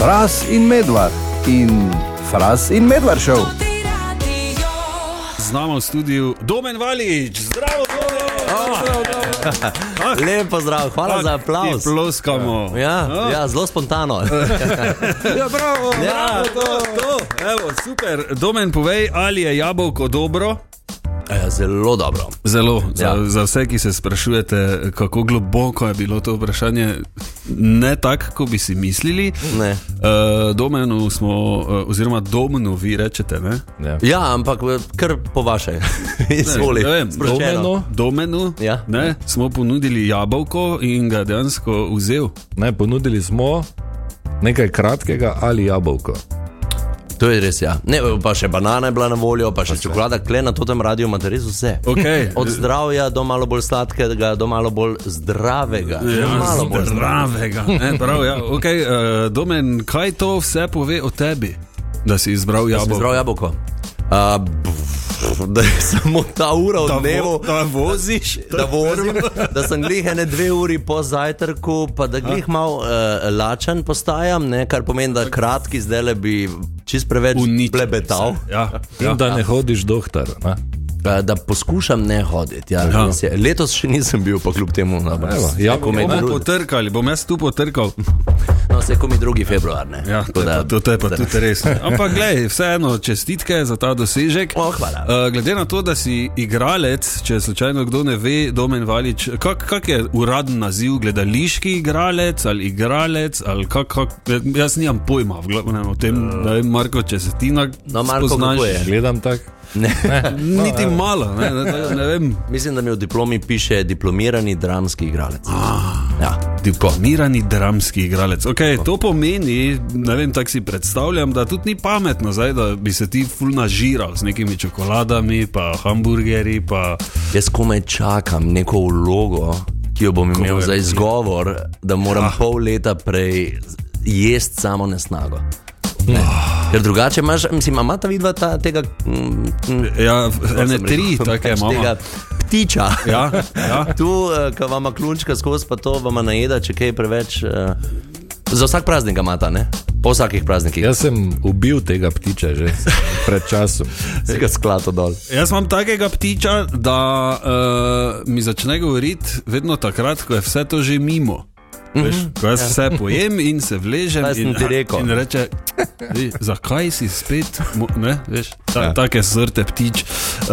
Fras in Medvard in Fras in Medvard šel. Z nami v studiu Domen Valič, zdravo, Domen! Lepo zdrav, hvala za aplauz. Ploskamo. Ja, Ah. ja, zelo spontano. Ja, bravo, Ja. bravo, to, to. Evo, super. Domen, povej, ali je jabolko dobro? Ja, zelo dobro. Zelo, za, Ja. za vse, ki se sprašujete, kako globoko je bilo to vprašanje, ne tako, kot bi si mislili. Ne. Uh, domenu smo, uh, oziroma domenu, vi rečete, ne? Ja, ampak eh, kar po vaše. Izvoli. Ne vem, Sproščeno. domenu, domenu Ja. ne, smo ponudili jabolko in ga dejansko vzel. Ne, ponudili smo nekaj kratkega ali jabolko. To je res, ja. Ne, pa še banana je bila na voljo, pa še čokolada, kle na tem radiju imate res vse. Okay. Od zdravja do malo bolj sladkega, do malo bolj zdravega. Ja, malo bolj zdravega. Ne, prav, ja. okay, uh, Domen, kaj to vse pove o tebi, da si izbral Jaz sem jabolko? zdrav jabolko. Uh, da je samo ta ura Da v vo- dnevu, da voziš? da vozim, da sem glih ene dve uri po zajtrku, pa da glih mal uh, lačen postajam, ne, kar pomeni, da kratki zdaj le bi čist preveč Uničil blebetal. vse. Ja, In ja. da ne hodiš doktor. Ne? Uh, da poskušam ne hoditi. Ja, Ja. je. Letos še nisem bil, pa kljub temu na Evo, jabolko mi Bomo drugi, potrkali, bom jaz tu potrkal. no, se komi drugi februar. Ne. Ja, to, je pa, to, to je pa tudi res. Ampak, gledaj, vseeno čestitke za ta dosežek. Oh, hvala. Uh, glede na to, da si igralec, če slučajno kdo ne ve, Domen Valič, kak, kak je uraden naziv, gledališki igralec ali igralec, ali kak, kak, jaz nimam pojma v glavnem o tem, da vem, Marko, če se ti na No, Marko, spoznaš. je? Gledam tako. Ne. Niti malo, ne, ne, ne, ne vem. Mislim, da mi v diplomi piše diplomirani dramski igralec. Ja. Diplomirani dramski igralec. Okay, to pomeni, ne vem, tako si predstavljam, da tudi ni pametno, zdaj, da bi se ti ful nažiral z nekimi čokoladami, pa hamburgerji. Pa... Jaz komaj čakam neko vlogo, ki jo bom imel je za izgovor, da moram Ah. pol leta prej jesti samo nesnago. Ne. Ker drugače imaš, mislim, ima ta vidva ta, tega. Mm, mm, Ja, sem tri, pač imamo. Tega ptiča. Ja, ja. Tu, uh, ko vam klunčka skozi, pa to vam najeda, če kaj preveč. Uh, za vsak praznik ga imata, ne? Po vsakih praznikih. Jaz sem ubil tega ptiča že pred časom. Si ga sklato dol. Jaz imam takega ptiča, da uh, mi začne govoriti vedno takrat, ko je vse to že mimo. Veš, ko jaz vse pojem in se vležem, in, in reče, "Ej, zakaj si spet, ne, veš, ta, Ja. take sorte ptič. Uh,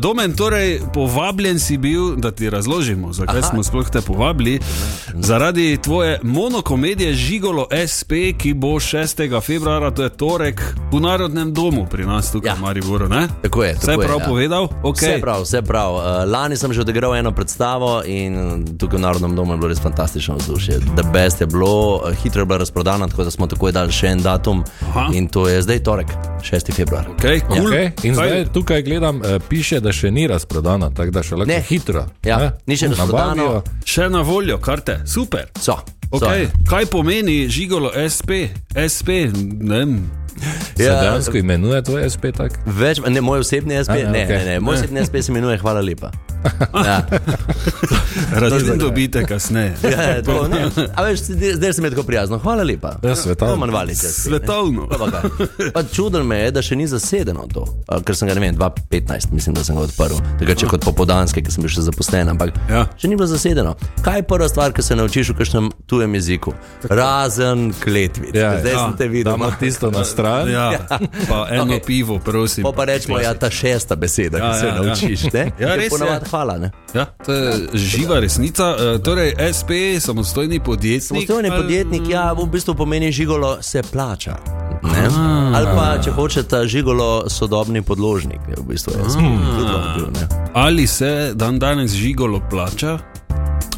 Domen, torej, povabljen si bil, da ti razložimo, zakaj Aha. smo sploh te povabili. Zaradi tvoje monokomedije Žigolo SP, ki bo 6. februarja, to je torek, v Narodnem domu pri nas tukaj Ja. v Mariboru. Ne? Tako je. Vse tako je, prav ja. povedal? Okay. Vse prav, vse prav. Uh, lani sem že odigral eno predstavo in tukaj v Narodnem domu je bilo res fantastično vzdušje. The best je bilo, hitro je bila razprodana, tako da smo takoj dali še en datum. Aha. In to je zdaj torek, 6. februar. Okay, cool. Okay. In zdaj tukaj gledam, eh, piše, da še ni razprodana, tako da še lahko Ne. hitro. Ja, ne, ni še nabavijo. razprodano. Še na voljo, karte, super. So. Okay. so. Kaj pomeni žigolo SP? SP, ne vem. Se Ja, dejansko imenuje tvoj SP tako? Več, ne, moj osebni SP, A, ne, okej. ne, ne, moj osebni SP se imenuje Hvala lepa. Ja. Račun dobite kasneje. Ja, to, ne. A veš, zdaj se mi tako prijazno. Hvala lepa. Ja, svetovno. Si, ne. Svetovno. Pa pa čudno me je, da še ni zasedeno to, ker sem ga, ne vem, 2015, mislim, da sem ga odprl. Tega če kot popodanske, ki sem bil še zaposlen, ampak Ja. še ni bilo zasedeno. Kaj je prva stvar, ki se naučiš v kažem tujem jeziku? Razen kletvic. Ja, Zdaj ja. sem te videl. Damo tisto na stran. Ja, pa eno okay. pivo, prosim. Pa pa rečemo, ja, ta šesta beseda, Ja, ki se ja, ja. naučiš. Ne? Ja, Je res je. Hvala. Ne? Ja, to je živa resnica. E, Torej, SP, samostojni podjetnik. Samostojni ali- podjetnik, ja, v bistvu pomeni žigolo se plača. Ne? Ali pa, če hočete, žigolo sodobni podložnik. Je v bistvu jaz. On bil. Ali se dan danes žigolo plača?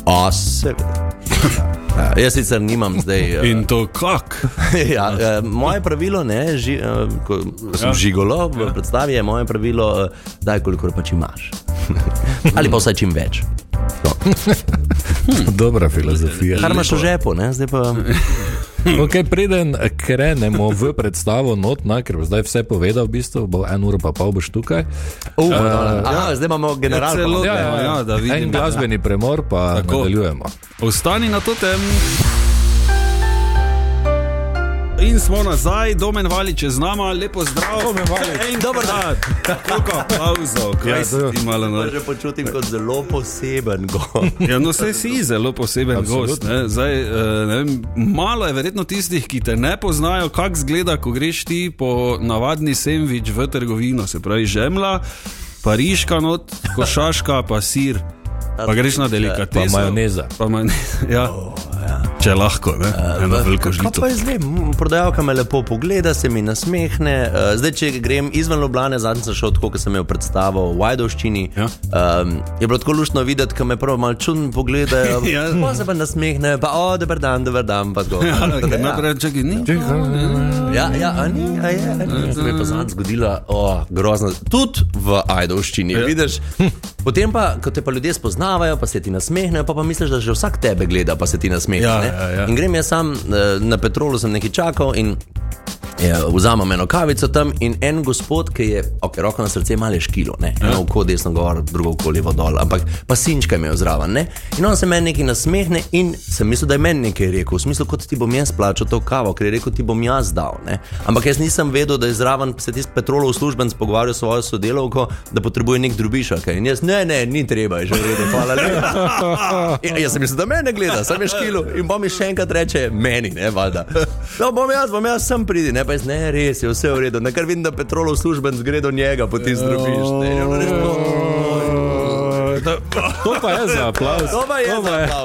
A, seveda. Ja, jaz sicer nimam zdaj. eh, In to kak? ja, eh, moje pravilo, ne, ži, eh, ko sem Ja. ja. žigolo v predstavi, je moje pravilo, eh, daj kolikor pač imaš. Ali pa vsaj čim več. No. Dobra filozofija. Kar imaš v žepu, ne, zdaj pa. Okay, preden krenemo v predstavo, notna, ker bo zdaj vse povedal, v bistvu, bo en uro pa pol boš tukaj. Uh, ja, zdaj imamo generalno. celo- Ja, ja, ja. ja, da vidim. En glasbeni premor, pa Tako. nadaljujemo. Ostani na to tem. In smo nazaj, domen vali čez nama, lepo zdrav. Domen Valič. Dober dan. Koliko aplauzov, kaj Ja, to- si malo na. Že počutim kot zelo poseben gost. Ja, no, vse si zelo poseben Absolutno. gost. Ne? Zdaj, eh, ne vem, malo je verjetno tistih, ki te ne poznajo, kako zgleda, ko greš ti po navadni sendvič v trgovino, se pravi žemla, pariška not, košaška, pa sir. Pa greš na delikateso. Pa majoneza. Pa majoneza. Ja. Če lahko, ne? eno veliko Kaj žlico. pa je zdaj? Prodajalka me lepo pogleda, se mi nasmehne. Eh, Zdaj, če grem izven Ljubljana, zadnjič sem šel tako, kot sem imel predstavo v Vajdovščini. Ja. Um, je bilo tako luštno videti, ko me prvo malo čudno pogledajo. Ja. Pa se pa nasmehne, pa o, dober dan, dober dan. Pa tako. Ja, da, ker naprej, čakaj, ni. Ja, ja, a ni, a je, a ni. Se mi je pa zadnjič zgodilo, o, grozno. Tudi v Ajdovščini, ja. vidiš. Potem pa, ko te pa ljudje spoznavajo, pa se ti nasmehnejo, pa, pa misliš, da že vsak tebe gleda, pa se ti nasmehne. Ja? Ja, ja. In grem jaz sam eh, na petrolu, sem nekaj čakal in vzamem eno kavico tam in en gospod, ki je, ok, roko na srce, malo je škilo, ne? eno oko desno gor, drugo oko levo dol, ampak pa sinčka je imel zraven. Ne? In on se meni nekaj nasmehne in sem mislil, da je meni nekaj rekel, v smislu, kot ti bom jaz plačal to kavo, ker je rekel, ti bom jaz dal. Ne? Ampak jaz nisem vedel, da je zraven se tisti petrolov uslužbenc pogovarjal s svojo sodelavko, da potrebuje nek drubiš. Okay? In jaz, ne, ne, ni treba, je že v redu, hvala lepa. Ja, jaz sem mislil, da mene gleda, sem je škilo in bom mi še enkrat reče meni, ne, valjda. No, bom jaz, bom jaz sem pridi, ne, pa jaz, ne, res je vse v redu. Na kar vidim, da petrolov službenc gre do njega, po ti zdrobiš. Ne, ne, ne, To pa je za aplauz. To pa je To pa je. zabav.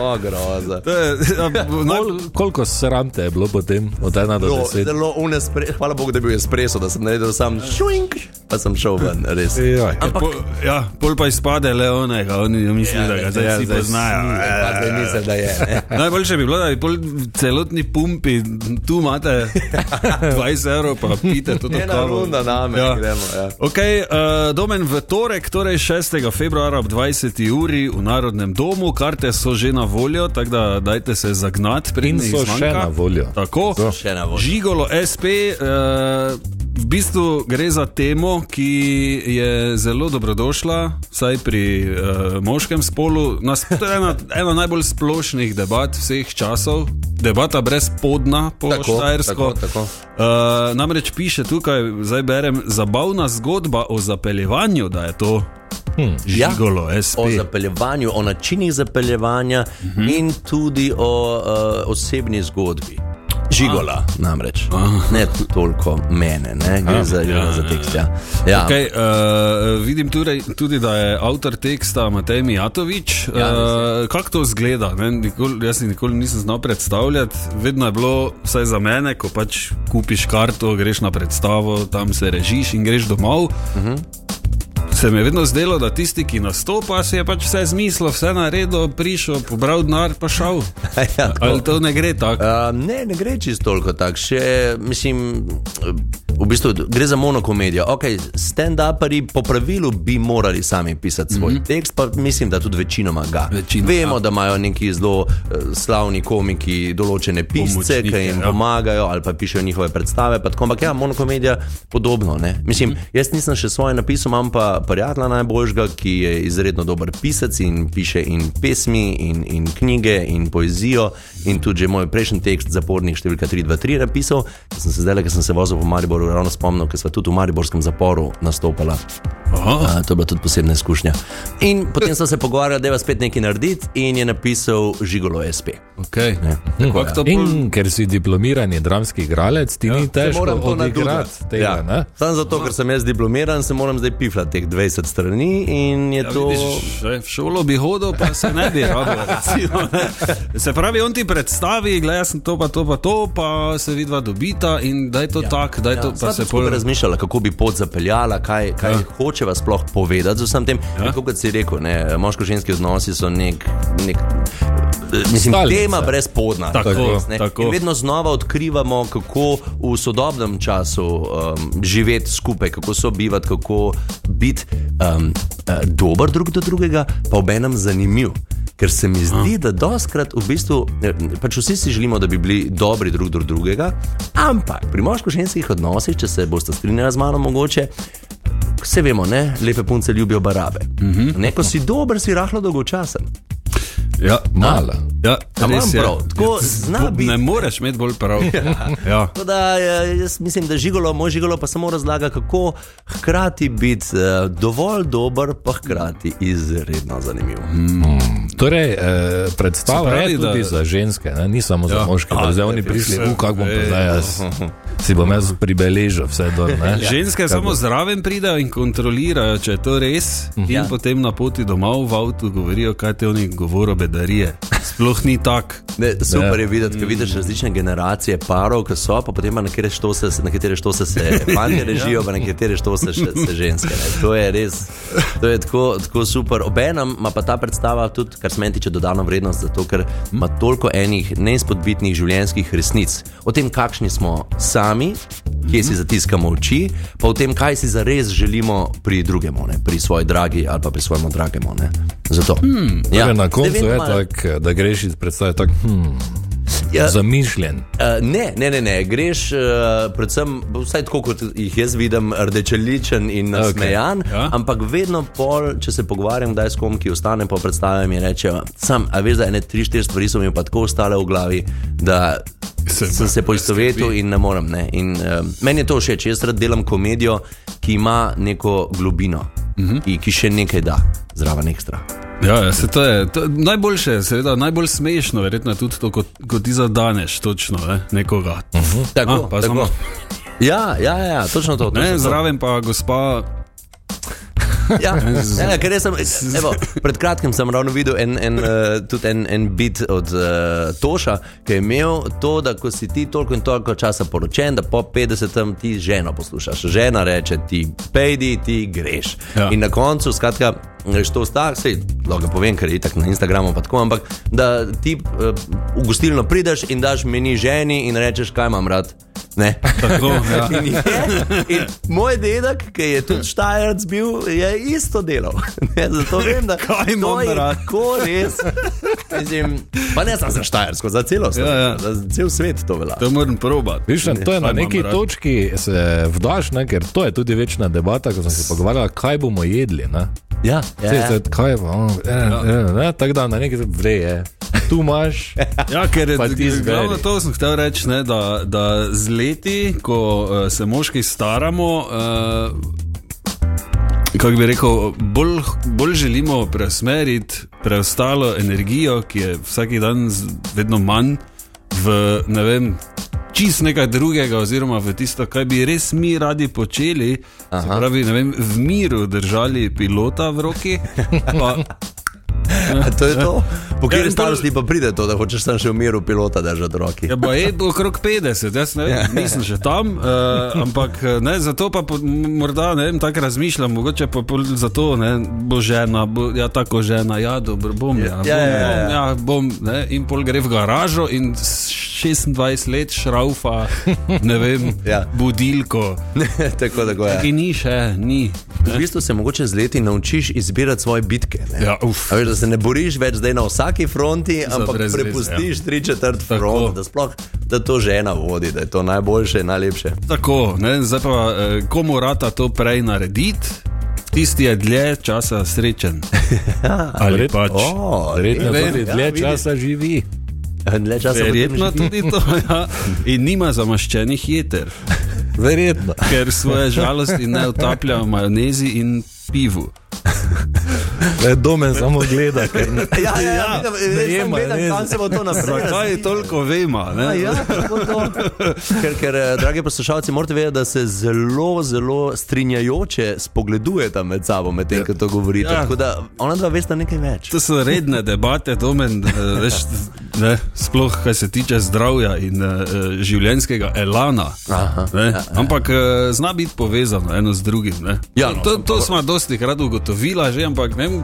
O, groza. Je, ja, Kol, koliko srante je bilo potem od 1 do Zelo, 10? zelo unespre, hvala Bogu, da je bil espreso, da sem naredil sam šuink, pa sem šel ven, res. Joj. Ampak Pol, ja, pol pa izpade le onega, oni mislijo, ja, da ga zdaj ja, vsi poznajo. pa zdaj mislim, da je. ne. Najboljše bi bilo, da bi pol celotni pumpi, tu imate 20 evrov, pa pite to Ena kavo. runda name, Ja. gremo. Ja. Okay, uh, domen v torek, torej 6. februarja ob 20. uri v Narodnem domu, karte so že na voljo, tako da dajte se zagnati, In so zmanjka. še na voljo. Tako, So. Še na voljo. Žigolo SP. Uh, V bistvu gre za temo, ki je zelo dobrodošla, vsaj pri uh, moškem spolu. Nas, to je ena, ena najbolj splošnih debat vseh časov, debata brez podna po Tako, Štajersko. tako, tako. Uh, namreč piše tukaj, zdaj berem, zabavna zgodba o zapeljevanju, da je to Hm. žigolo SP. O zapeljevanju, o načinih zapeljevanja uh -huh. in tudi o uh, osebni zgodbi. Žigola, namreč. Ne toliko mene, ne? gre za, ja, ja, za ja, tekst. Ja. Ja. Okay, uh, vidim tudi, tudi, da je avtor teksta Matej Mijatovič. Ja, uh, Kako to zgleda? Ne? Nikoli, jaz si nikoli nisem znal predstavljati. Vedno je bilo, vsaj za mene, ko pač kupiš karto, greš na predstavo, tam se režiš in greš domov. Uh Mhm. -huh. Se mi je vedno zdelo, da tisti, ki nastopa, si je pač vse zmislil, vse naredil, prišel, pobral denar, pa šel. Ja, tako. Ali to ne gre tako? Uh, ne, ne gre čisto toliko tako. Še, mislim, v bistvu gre za monokomedijo. Okay, Stand-uperi po pravilu bi morali sami pisati svoj mm -hmm. tekst, pa mislim, da tudi večinoma ga. Večinoma, Vemo, ja. da imajo neki zelo uh, slavni komiki določene pisce, ki jim ja. pomagajo ali pa pišejo njihove predstave. Tako, ampak ja, monokomedija podobno. Ne? Mislim, jaz nisem še svoje napisal, imam pa prijatelja najboljšega, ki je izredno dober pisec in piše in pesmi, in, in knjige, in poezijo. In tudi že moj prejšnji tekst, zapornik številka 323, napisal, ki sem se zdaj, ker sem se vozil po Mariboru, ravno spomnil, ker smo tudi v Mariborskem zaporu nastopala. Aha. A, to je bila tudi posebna izkušnja. In potem sem se pogovarjal, da je spet nekaj narediti, in je napisal Žigolo SP. Okay. Ne, tako, Kako ja. to pol- In ker si diplomirani dramski igralec, ti ja, ni težko to odigrati tega. Ja. ne? Samo zato, ker sem jaz diplomiran, se moram zdaj piflati teh 20 strani in je Ja, to. vidiš, v šolo bi hodil, pa se ne bi rabil. recimo, ne. Se pravi, on ti predstavi, gledaj, sem to, pa to, pa to, pa se vidva dobita in da je to ja. tako, da je to, pa Sva se pol. razmišljala, kako bi pot zapeljala, kaj, kaj ja. hočeva sploh povedati z vsem tem. Ja. Kot si rekel, ne, moško-ženski odnosi so nek. nek Mislim, Stalnica. tema brezpodna. Tako, res, tako. In vedno znova odkrivamo, kako v sodobnem času um, živeti skupaj, kako sobivati, kako biti um, uh, dober drug do drugega, pa obenem zanimiv. Ker se mi zdi, da doskrat v bistvu, eh, pač vsi si želimo, da bi bili dobri drug do drugega, ampak pri moško-ženskih odnosih, če se boste strinjali z mano, mogoče. Vse vemo, ne? lepe punce ljubijo barabe. Uh -huh. ne, ko si dober, si rahlo dolgočasen. Ja, Mala. Ja, res je. prav? Tako zna Tako biti. Ne moreš imeti bolj prav. Ja. Tako Da, eh, jaz mislim, da žigolo, moj žigolo pa samo razlaga, kako hkrati biti uh, dovolj dober, pa hkrati izredno zanimiv. Torej, eh, predstava pravi, je tudi da- za ženske, ne? ni samo za Ja. moške. A, Da zdaj oni ne, prišli. "U, kako bom pa zdaj jaz. Si bom jaz pribeležil vse dol. ne?" Ženske samo zraven pridejo in kontrolirajo, če je to res, in Ja. potem na poti domov v avtu govorijo, kaj te oni govorijo, bedarije. Sploh ni tako. Ne, super Ja. je videti, ko vidiš različne generacije parov, ki so, pa potem pa na katere štose, na katere štose se fanti režijo, pa na katere štose še, se ženske. Ne. To je res, to je tako, tako super. Obenem ima pa ta predstava tudi, kar se meni tiče, dodano vrednost, zato ker ima toliko enih neizpodbitnih življenjskih resnic o tem, kakšni smo sami. Kje si zatiskamo oči, pa o tem, kaj si zares želimo pri drugemu, ne? pri svoji dragi ali pa pri svojemu dragemu. ne. Zato. Hmm, Torej, na koncu je tako, da greš iz predstave tako hmm, Ja, zamišljen. Uh, ne, ne, ne, ne, greš uh, predvsem, vsaj tako kot jih jaz vidim, rdečeličen in nasmejan, okay. Ja. ampak vedno pol, če se pogovarjam, da je s kom, ki ostane po predstavi, mi reče: Sam, a veš, da ene tri, štiri stvari so mi pa tako ostale v glavi, da Se- sem se poistovetil in ne morem. Ne. In, uh, meni je to všeč, jaz rad delam komedijo, ki ima neko globino, uh -huh. ki, ki še nekaj da, zraven ekstra. Ja, ja, se to je to, najboljše, seveda, najbolj smešno, verjetno je tudi to, ko, ko ti zadaneš točno ne, nekoga. Uh -huh. Tako, A, pa tako. samo- Ja, ja, ja, točno to. Točno Ne, to. zraven pa gospa. Ja, ja, ker sem, evo, pred kratkim sem ravno videl en, en, uh, tudi en, en bit od uh, Toša, ki je imel to, da ko si ti toliko in toliko časa poročen, da po 50-em ti ženo poslušaš. Žena reče ti, pejdi, ti greš. Ja. In na koncu, skratka, greš to stak, sej, lahko povem, ker je tako na Instagramu, pa tako, ampak da ti uh, v gostilno prideš in daš meni ženi in rečeš, kaj imam rad. Ne. Tako, ja. In, je, in moj dedek, ki je tudi štajerc bil, je isto delal. Ne, zato vem, da to je rad? tako res. Mislim, pa ne samo za štajersko, za celo svet. Ja, ja. Za cel svet to velja. To moram probati. Viš, to je na neki točki se vdaš, ne, ker to je tudi večna debata, ko smo se pogovarjali, kaj bomo jedli. Ne. Ja, ja, ja. sej, kaj bo, eh, eh, ne, tako da na neki vreje. Tu imaš. Ja, ker je glavno to, sem hotel reči, ne, da, da z leti, ko uh, se moški staramo, uh, kako bi rekel, bolj, bolj želimo preusmeriti preostalo energijo, ki je vsak dan vedno manj, v ne vem. Čist nekaj drugega, oziroma v tisto, kar bi res mi radi počeli, se pravi, ne vem, v miru držali pilota v roki. Pa, To je to. Po Ja, kateri pol- starosti pa pride to, da hočeš tam še v miru pilota držati roki? Ja, je okrog 50, jaz ne vem, nisem še tam, uh, ampak eh, ne, zato pa po, morda ne vem, tako razmišljam, mogoče pa zato ne, bo žena, bo, ja, tako žena, ja, dobro, bom, ja, Ja, bom, ja, ja, ja. bom, ja, bom, ne, in pol gre v garažo in s 26 let šraufa, ne vem, Ja. budilko, tako, tako je. ki ni še, ni. V bistvu se mogoče z leti naučiš izbirati svoje bitke. Ne? Ja, Veš, da se ne boriš več zdaj na vsaki fronti, ampak brez veze, prepustiš tri četrt Tako. front, da sploh da to žena vodi, da je to najboljše in najlepše. Tako, ne, zdaj pa eh, komu rata to prej narediti, tisti je dlje časa srečen. Ali verjetno- pač. O, Verjetno res, tudi ja, dlje vidiš. časa živi. Dlje časa Verjetno tudi to, ja. in nima zamaščenih jeter, Verjetno. ker svoje žalosti ne utaplja v majonezi in pivu. Le domen samo gleda. Ker... Ja, ja, ja, sem Zajema, gledal, res. kam se bo to naprej. Zakaj toliko vemo? Ja, ja, tako to. ker, ker, eh, dragi poslušalci, morate vedeti, da se zelo, zelo strinjajoče spogledujete med sabo, medtem ko to govorite. Ja. Tako da ona dva veste nekaj več. To so redne debate, domen, eh, veš, ne, sploh kar se tiče zdravja in uh, življenjskega elana. Aha, Ne, ampak uh, zna biti povezano eno z drugim. Ne. Ja, no, to to smo dosti krat ugotovila, že, ampak ne vem.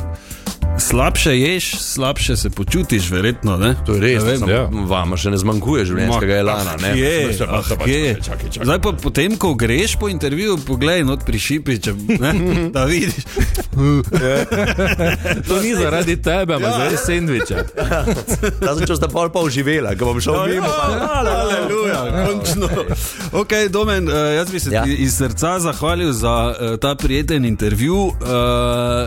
Slabše ješ, slabše se počutiš, verjetno. Ne? To je res, Ne vem. samo ja. Vam še ne zmanjkuje življenjskega elana. Ne? Je, Čakaj, ah, čakaj, je. čakaj, čakaj, čakaj. Zdaj pa potem, ko greš po intervjuju, poglej not pri šipi, če, ne, da vidiš. To ni zaradi tebe, ampak zaradi sendviča. Sem čutil, da pol pa uživela, ko bom šel mimo. pa- Aleluja, končno. Ok, Domen, uh, jaz bi se Ja. ja. iz srca zahvalil za uh, ta prijeten intervju. Uh,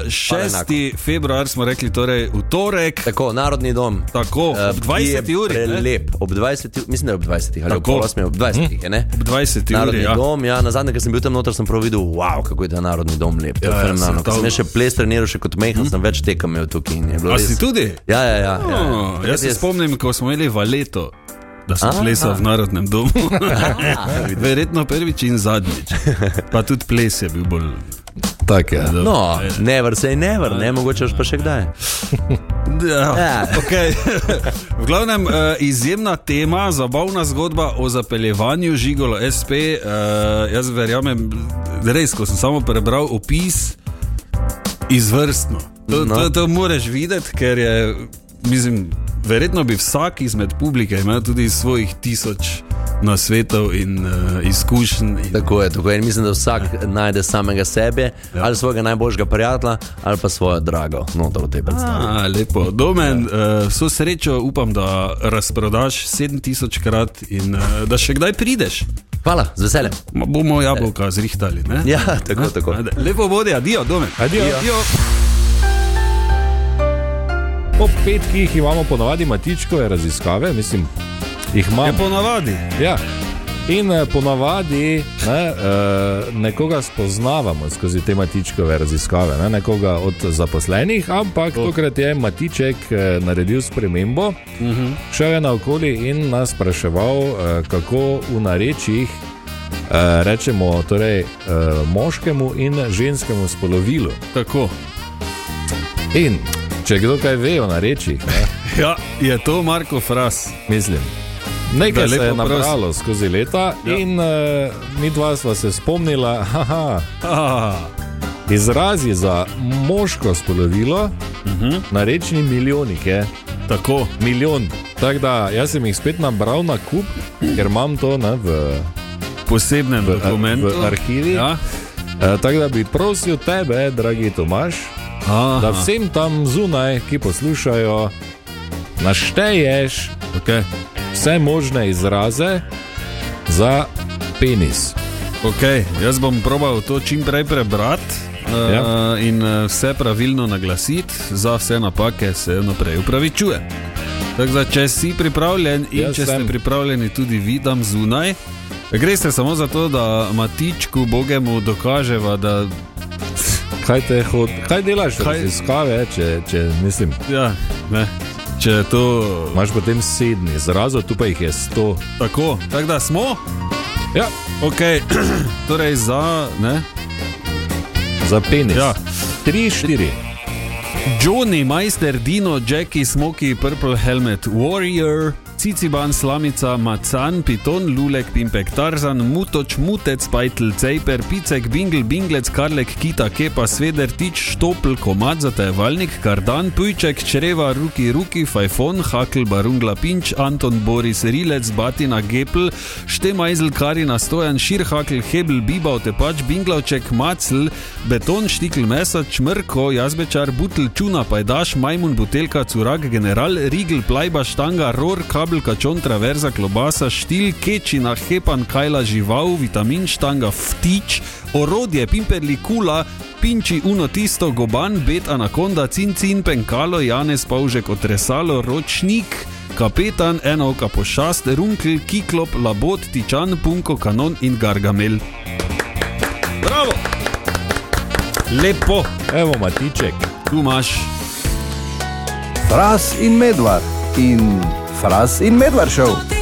6. februar smo smo rekli, torej v torek, Tako, narodni dom. tako, Eh, ob ki je 20 uri. ne? Prelep. Ob 20, mislim, da je ob 20, ali ob Tako. pol osmi, ob 20, je, ne? Ob 20 Narodni uri. Ja. dom, ja, na zadnje, ko sem bil tam noter, sem prav videl, wow, kako je ta narodni dom lep. To je Ja, ja, fenomenalno. Se sem še ples treniral, še kot mehen, sem več tekem imel tukaj. A res- si tudi? Ja, ja, ja. ja. Oh, jaz se Jaz- spomnim, ko smo imeli valeto. Da sem plesal v narodnem domu. Verjetno prvič in zadnjič. Pa tudi ples je bil bolj. Tak je. No, never say never, ne, mogoče pa še kdaj. Ja, Ja. okay. V glavnem, uh, izjemna tema, zabavna zgodba o zapeljevanju žigolo SP. Uh, jaz verjamem, res, ko sem samo prebral opis, izvrstno. To, No. to, to moraš videti, ker je, mislim, verjetno bi vsak izmed publike imel tudi svojih tisoč nasvetov in uh, izkušenj. In, Tako je, tako je. In mislim, da vsak najde samega sebe, ja. ali svojega najboljšega prijatelja, ali pa svojo drago, noter v tej predstavi. A, lepo. Domen, uh, vso srečo upam, da razprodaš 7000 krat in uh, da še kdaj prideš. Hvala, z veseljem. Ma bomo jabolka zrihtali. Ne? Ja, tako, tako. Lepo bodi, adijo, domen. Adijo. Adijo. Po petkih imamo ponovadi matičkove raziskave, mislim, jih imamo. ponavadi. Ja. In eh, ponavadi ne, eh, nekoga spoznavamo skozi te matičkove raziskave, ne, nekoga od zaposlenih, ampak tokrat je matiček eh, naredil spremembo, uh -huh. šel je naokoli in nas spraševal, kako v narečjih rečemo torej, moškemu in ženskemu spolovilu. Tako. In če kdo kaj ve o ne, Ja, je to Marko Fras. mislim. Nekaj Da, se je lepo prosim. nabralo skozi leta, Ja. in uh, mi dva sva se spomnila, haha, Ah, izrazi za moško spolovilo, uh Mhm. -huh. na rečni milijonik je tako. milijon. Tako da jaz sem jih spet nabral na kup, ker imam to ne, v, Posebnem v, dokumentu. v arhivi. Ja. Uh, tako da bi prosil tebe, dragi Tomaš, Aha. da vsem tam zunaj, ki poslušajo, našteješ Okay. vse možne izraze za penis. Okay. Jaz bom probal to čim prej prebrati. Uh, Ja. In uh, vse pravilno naglasiti, za vse napake se naprej upravičuje. Tako da, če si pripravljen in Jaz če ste sem. pripravljeni tudi vi tam zunaj, greste samo zato, da Matičku Bogemu dokaževa, da Kaj, te hod, kaj delaš, Kaj- kaj raziskave, če, če mislim, ja, ne, če to imaš potem sedem izrazov, tu pa jih je sto. tako, tako da smo, Ja, ok, torej za ne. za penis. Ja. Tri, štiri. Johnny, Majster, Dino, Jackie, Smokey, Purple Helmet, Warrior, Ciciban, Slamica, Macan, Piton, Lulek, Pimpek, Tarzan, Mutoč, Mutec, Pajtl, Cejper, Picek, Bingl, Binglec, Karlek, Kita, Kepa, Sveder, Tič, Štopl, Komad, Zatajevalnik, Kardan, Pujček, Čreva, Ruki, Ruki, Fajfon, Hakl, Barungla, Pinč, Anton, Boris, Rilec, Batina, Gepl, Štemajzl, Karina, Stojan, Širhakl, Hebel, Bibav, Tepač, Binglavček, Macl, Beton, Štikl, Mesa, Čmrko, Jazbečar, Butl, Čuna, Pajdaš, Majmun, Butelka, Curak, General, Rigl, Plajba, Štanga, Ror, Kabel, Kačon, Traverza, Klobasa, Štil, Kečina, Hepan, Kajla, Žival, Vitamin, Štanga, Vtič, Orodje, Pimperli, Kula, Pinči, Uno, Tisto, Goban, Bet, Anakonda, Cincin, Penkalo, Janez, Pavžek, Otresalo, Ročnik. Kapetan, ena oka pošast, runkl, kiklop, labot, tičan, punko, kanon in gargamel. Bravo! Lepo, Evo, matiček. tu imaš. Fras in medvard in Fras in medvard šel.